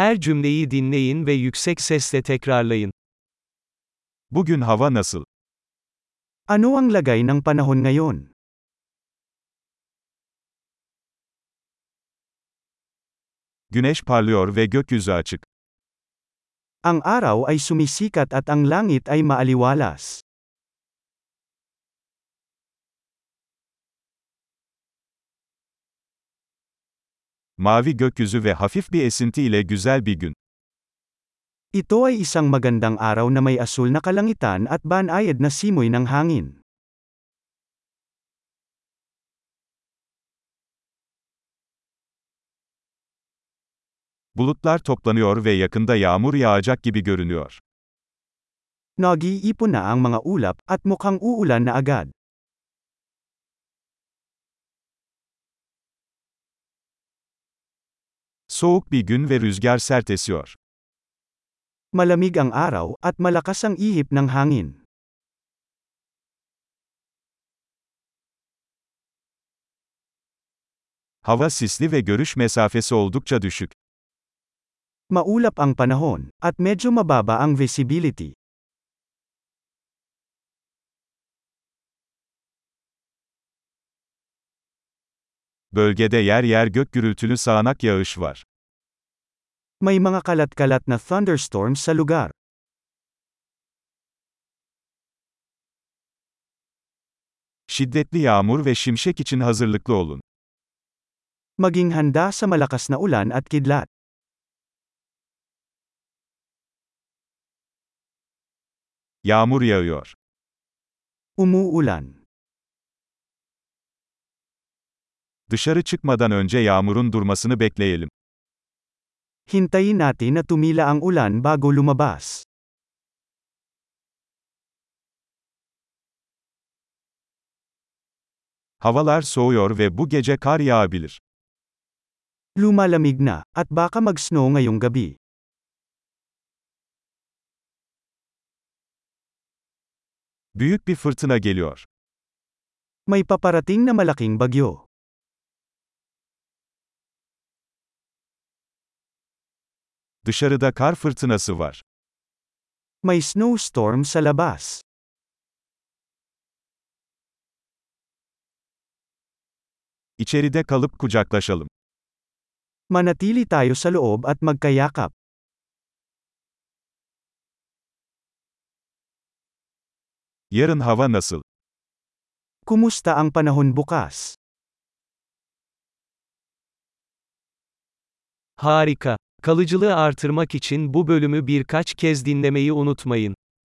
Her cümleyi dinleyin ve yüksek sesle tekrarlayın. Bugün hava nasıl? Ano ang lagay ng panahon ngayon? Güneş parlıyor ve gökyüzü açık. Ang araw ay sumisikat at ang langit ay maaliwalas. Mavi gökyüzü ve hafif bir esinti ile güzel bir gün. Ito ay isang magandang araw na may asul na kalangitan at banayad na simoy ng hangin. Bulutlar toplanıyor ve yakında yağmur yağacak gibi görünüyor. Nag-iipon na ang mga ulap at mukhang uulan na agad. Soğuk bir gün ve rüzgar sert esiyor. Malamig ang araw at malakas ang ihip ng hangin. Hava sisli ve görüş mesafesi oldukça düşük. Maulap ang panahon at medyo mababa ang visibility. Bölgede yer yer gök gürültülü sağanak yağış var. May mga kalat-kalat na thunderstorms sa lugar. Şiddetli yağmur ve şimşek için hazırlıklı olun. Maging handa sa malakas na ulan at kidlat. Yağmur yağıyor. Umuulan. Dışarı çıkmadan önce yağmurun durmasını bekleyelim. Hintayin natin na tumila ang ulan bago lumabas. Havalar soğuyor ve bu gece kar yağabilir. Lumalamig na, at baka mag-snow ngayong gabi. Büyük bir fırtına geliyor. May paparating na malaking bagyo. Dışarıda kar fırtınası var. May snowstorm sa labas. İçeride kalıp kucaklaşalım. Manatili tayo sa loob at magkayakap. Yarın hava nasıl? Kumusta ang panahon bukas? Harika. Kalıcılığı artırmak için bu bölümü birkaç kez dinlemeyi unutmayın.